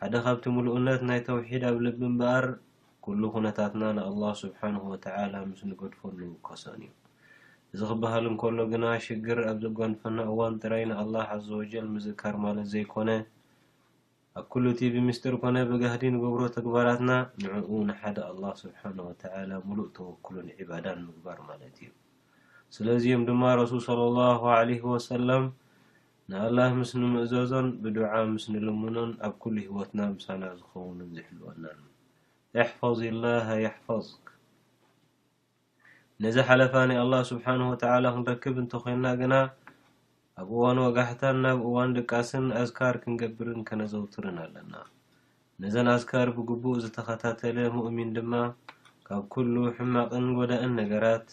ሓደ ካብቲ ምሉእነት ናይ ተውሒድ ኣብ ልቢ እምበኣር ኩሉ ኩነታትና ንኣላህ ሱብሓነሁ ወተዓላ ምስ ንገድፈሉ ኮሰን'ዩ። እዚ ክበሃል እንከሎ ግና ሽግር ኣብ ዘጓንፈና እዋን ጥራይ ንኣላህ ዓዘወጀል ምዝካር ማለት ዘይኮነ፣ ኣብ ኩሉ'ቲ ብምስጢር ኮነ ብጋህዲ ንገብሮ ተግባራትና ንዕኡ ንሓደ ኣላህ ሱብሓነሁ ወተዓላ ምሉእ ተወኩልን ዒባዳን ምግባር ማለት'ዩ። ስለዚ'ዮም ድማ ረሱል ሰለላሁ ዓለይሂ ወሰለም ንኣላህ ምስ ንምእዘዞን ብዱዓ ምስ ንልምኖን ኣብ ኩሉ ሂወትና ምሳና ዝኸውንን ዝሕልወናን ኢሕፈዚላህ የሕፈዝክ ንዝሓለፋ ናይ ኣላህ ስብሓነሁ ወተዓላ ክንረክብ እንተኾይንና ግና ኣብ እዋን ወጋሕታን ናብ እዋን ድቃስን ኣዝካር ክንገብርን ከነዘውትርን ኣለና ነዘን ኣዝካር ብግቡእ ዝተኸታተለ ሙእሚን ድማ ካብ ኩሉ ሕማቕን ጎዳእን ነገራት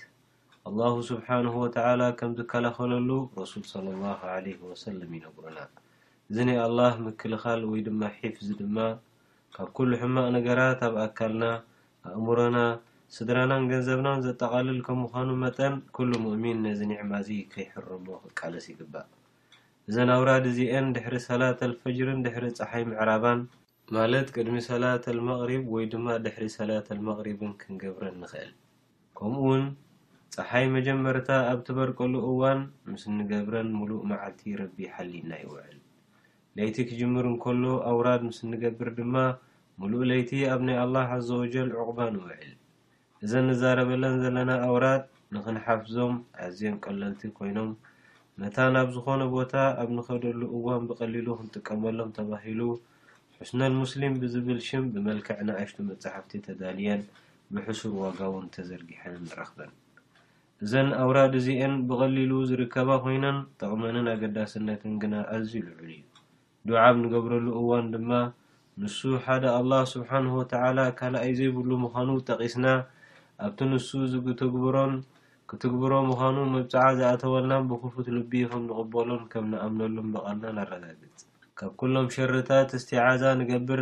ኣላሁ ስብሓነሁ ወተዓላ ከም ዝከላኸለሉ ረሱል ሰለሏሁ ዓለይሂ ወሰለም ይነግሩና። እዚ ናይ ኣላህ ምክልኻል ወይ ድማ ሒፍዝ ድማ ካብ ኩሉ ሕማቕ ነገራት ኣብ ኣካልና፣ ኣእምሮና፣ ስድራናን ገንዘብናን ዘጠቓልል ከም ምዃኑ መጠን ኩሉ ሙእሚን ነዚ ኒዕማ እዚ ከይሕርሞ ክቃለስ ይግባእ። እዘን ኣውራድ እዚኤን ድሕሪ ሰላተል ፈጅርን ድሕሪ ፀሓይ ምዕራባን፣ ማለት ቅድሚ ሰላት ኣልመቕሪብ ወይ ድማ ድሕሪ ሰላት ኣልመቕሪብን ክንገብረን ንኽእል። ከምኡውን ጸሓይ መጀመርታ ኣብ ትበርቀሉ እዋን ምስ እንገብረን ምሉእ መዓልቲ ረቢ ሓልይና ይውዕል። ለይቲ ክጅምር እንከሎ ኣውራድ ምስ እንገብር ድማ ምሉእ ለይቲ ኣብ ናይ ኣላህ ዓዘወጀል ዑቕባ ንውዕል። እዘን ንዛረበለን ዘለና ኣውራድ ንኽንሓፍዞም ኣዝየን ቀለልቲ ኮይኖም መታን ናብ ዝኾነ ቦታ ኣብ ንኸደሉ እዋን ብቐሊሉ ክንጥቀመሎም ተባሂሉ ሑስነል ሙስሊም ብዝብል ሽም ብመልክዕ ንኣሽቱ መጻሕፍቲ ተዳልየን ብሕሱር ዋጋ'ውን ተዘርጊሐን ንረኽበን። እዘን ኣውራድ እዚኤን ብቐሊሉ ዝርከባ ኮይነን ጠቕመንን ኣገዳስነትን ግና ኣዝዩ ልዑል'ዩ። ዱዓ ኣብ ንገብረሉ እዋን ድማ ንሱ ሓደ ኣላህ ስብሓነሁ ወተዓላ ካልኣይ ዘይብሉ ምዃኑ ጠቒስና ኣብቲ ንሱ ዝግተግብሮን ክትግብሮ ምዃኑ መብጽዓ ዝኣተወልናን ብኽፉት ልቢ ከም ንቕበሎን ከም ንኣምነሉን ብቓልና ነረጋግጽ። ካብ ኩሎም ሸርታት እስቲዓዛ ንገብር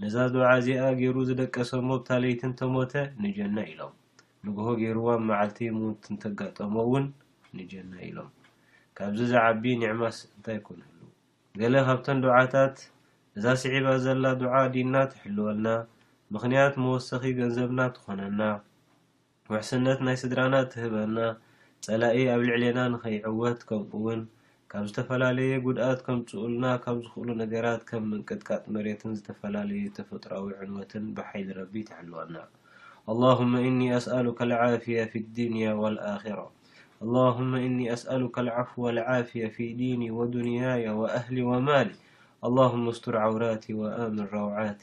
ነዛ ዱዓ እዚኣ ጌሩ ዝደቀሰ'ሞ ኣብታ ለይቲ እንተሞተ ንጀና ኢሎም። ንግሆ ጌርዋም መዓልቲ ምውት እንተጋጠሞ'ውን ንጀና ኢሎም። ካብዚ ዝዓቢ ኒዕማስ እንታይ ኮን ህልው። ገለ ካብተን ዱዓታት እዛ ስዒባ ዘላ ዱዓ ዲንና ትሕልወልና፣ ምኽንያት መወሰኺ ገንዘብና ትኾነና፣ ውሕስነት ናይ ስድራና እትህበና፣ ጸላኢ ኣብ ልዕሌና ንኸይዕወት ከምኡውን ካብ ዝተፈላለየ ጉድኣት ከምጽኡልና ካብ ዝኽእሉ ነገራት ከም ምንቅጥቃጥ መሬትን ዝተፈላለዩ ተፈጥሮኣዊ ዕንወትን ብሓይሊ ረቢ ትሕልወና። ኣላሁመ ኢኒ ኣስኣሉከ ልዓፊየ ፊ ድንያ ወልኣኺራ ኣላሁመ ኢኒ ኣስኣሉከ ልዓፍወ ወልዓፊየ ፊ ዲኒ ወዱንያየ ወኣህሊ ወማሊ ኣላሁመ ስቱር ዓውራቲ ወኣምን ረውዓቲ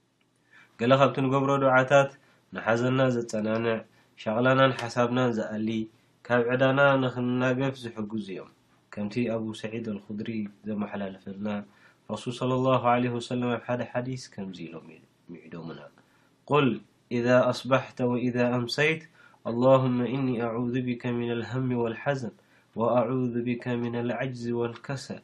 ገለ ካብቲ ንገብሮ ዱዓታት ንሓዘንና ዘጸናንዕ፣ ሻቕላናን ሓሳብናን ዝኣሊ፣ ካብ ዕዳና ንኽንናገፍ ዝሕግዙ እዮም። ከምቲ ኣቡ ሰዒድ ኣልኹድሪ ዘመሓላለፈልና፣ ረሱል ሰለላሁ ዓለይሂ ወሰለም ኣብ ሓደ ሓዲስ ከምዚ ኢሎም ምዒዶሙና፣ ቁል ኢዛ ኣስባሕተ ወኢዛ ኣምሰይት ኣላሁመ ኢኒ ኣዑዙ ቢከ ሚነል ሀሚ ወልሓዘን ወኣዑዙ ቢከ ሚነል ዐጅዚ ወልከሰል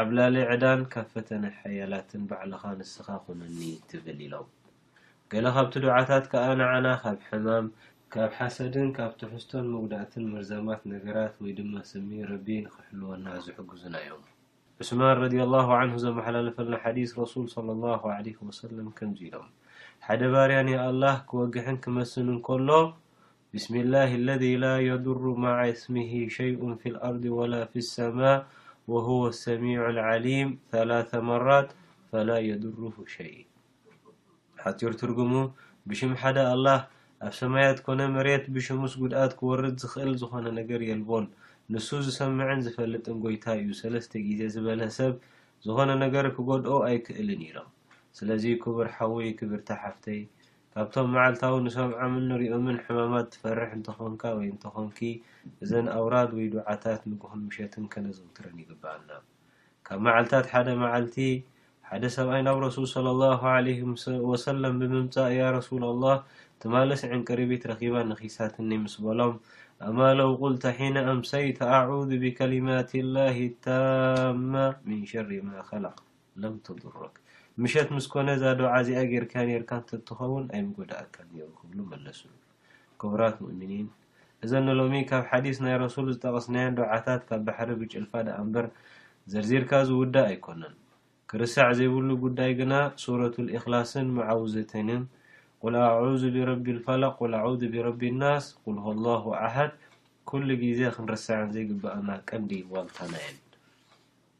ዓብላሊ ዕዳን ካብ ፈተነ ሓያላትን ባዕልኻ ንስኻ ኩነኒ ትብል ኢሎም። ገለ ካብቲ ዱዓታት ከኣ ንዓና ካብ ሕማም፣ ካብ ሓሰድን ካብ ትሕዝቶን መጉዳእትን መርዛማት ነገራት ወይ ድማ ስሚ ረቢ ንኽሕልወና ዝሕግዙና እዮም። ዑስማን ረዲየላሁ ዓንሁ ዘመሓላለፈልና ሓዲስ ረሱል ሰለላሁ ዓለይሂ ወሰለም ከምዚ ኢሎም ሓደ ባርያ ንኣላህ ክወግሕን ክመስን እንከሎ ብስሚላሂ ለዚ ላ የዱሩ ማዓ እስሚሂ ሸይኡን ፊል ኣርዲ ወላ ፊ ሰማእ ወሁወ ሰሚዑ ልዓሊም ሰላሰ መራት ፈላ የዱሩሁ ሸይ። ሓጺር ትርጉሙ፣ ብሽም ሓደ ኣላህ ኣብ ሰማያት ኮነ መሬት ብሽሙስ ጉድኣት ክወርድ ዝኽእል ዝኾነ ነገር የልቦን። ንሱ ዝሰምዕን ዝፈልጥን ጎይታ እዩ ሰለስተ ግዜ ዝበለ ሰብ ዝኾነ ነገር ክጎድኦ ኣይክእልን ኢሎም። ስለዚ ኩቡር ሓውይ ክብርቲ ሓፍተይ ካብቶም መዓልታዊ ንሰምዖምን ንሪኦምን ሕማማት ትፈርሕ እንተኾንካ ወይ እንተኾንኪ እዘን ኣውራድ ወይ ዱዓታት ንጉህን ምሸትን ከነዘውትረን ይግብኣና። ካብ መዓልታት ሓደ መዓልቲ ሓደ ሰብኣይ ናብ ረሱል ሰለላሁ ዓለይሂ ወሰለም ብምምጻእ ያ ረሱል ኣላህ ትማልስ ዕንቅሪቢት ረኺባ ነኺሳትኒ ምስ በሎም ኣማ ለው ቁልተ ሒነ ኣምሰይተ ኣዑዙ ቢከሊማቲላሂ ታማ ሚን ሸሪ ማ ኸለቅ ለም ተዱረክ። ምሸት ምስ ኮነ እዛ ዱዓ እዚኣ ጌርካ ኔርካ እንተትኸውን ኣይምጎደኣካን ኔሩ ክብሉ መለስሉ። ክቡራት ሙእሚኒን እዘን ንሎሚ ካብ ሓዲስ ናይ ረሱል ዝጠቐስናየን ዱዓታት ካብ ባሕሪ ብጭልፋ ደኣምበር ዘርዚርካ ዝውዳእ ኣይኮነን። ክርሳዕ ዘይብሉ ጉዳይ ግና ሱረቱል ኢኽላስን ሙዓውዘተይንን ቁል ኣዑዙ ቢረቢል ፈለቅ ቁል ኣዑዙ ቢረቢ ናስ ቁል ሁወላሁ ኣሐድ ኩሉ ግዜ ክንርስዐን ዘይግበኣና ቀንዲ ዋልታናየን።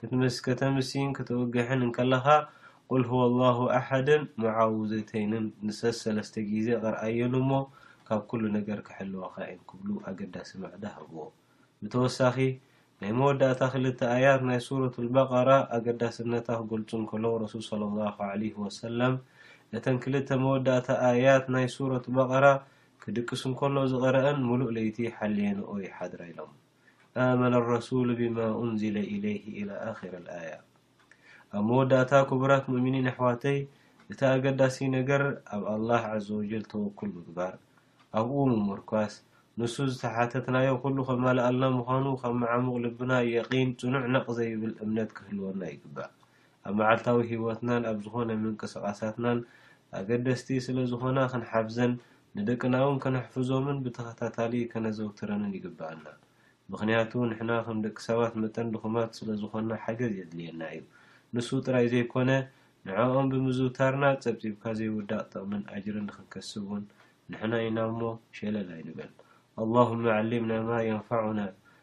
ክትምስ ከተምሲን ክትውግሕን እንከለኻ ቁል ሁወላሁ ኣሐድን ሙዓውዘተይንን ንሰስ ሰለስተ ግዜ ቅርኣዮ ንሞ ካብ ኩሉ ነገር ክሕልወኻ እየን ክብሉ ኣገዳሲ ምዕዳ ሃብዎ። ብተወሳኺ ናይ መወዳእታ ክልተ ኣያት ናይ ሱረቱል በቀራ ኣገዳስነታ ክገልጹ እንከለዉ ረሱል ሰለላሁ ዓለይሂ ወሰለም እተን ክልተ መወዳእታ ኣያት ናይ ሱረት በቀራ ክድቅስ እንከሎ ዝቐረኣን ምሉእ ለይቲ ሓልየንኦ ይሓድራ ኢሎም። ኣመነ ኣረሱሉ ቢማ ኡንዚለ ኢለይሂ ኢላ ኣኺረል ኣያ። ኣብ መወዳእታ ኩቡራት ሙእሚኒን ኣሕዋተይ እቲ ኣገዳሲ ነገር ኣብ ኣላህ ዓዘወጀል ተወኩል ምግባር፣ ኣብኡ ምሙርኳስ፣ ንሱ ዝተሓተትናዮ ኩሉ ከማልኣልና ምዃኑ ካብ መዓሙቕ ልብና የቒን ጽኑዕ ነቕ ዘይብል እምነት ክህልወና ይግባእ። ኣብ መዓልታዊ ህይወትናን ኣብ ዝኾነ ምንቅስቓሳትናን ኣገደስቲ ስለ ዝኾና ክንሓፍዘን ንደቅናውን ከነሕፍዞምን ብተኸታታሊ ከነዘውትረንን ይግበኣና። ምኽንያቱ ንሕና ከም ደቂ ሰባት መጠን ድኹማት ስለ ዝኾና ሓገዝ የድልየና እዩ። ንሱ ጥራይ ዘይኮነ ንዕኦም ብምዝውታርና ጸብጺብካ ዘይውዳእ ጥቕምን ኣጅርን ንኽንከስብ እውን ንሕና ኢና እሞ ሸለል ኣይንበል። ኣላሁመ ዓሊምና ማ የንፋዑና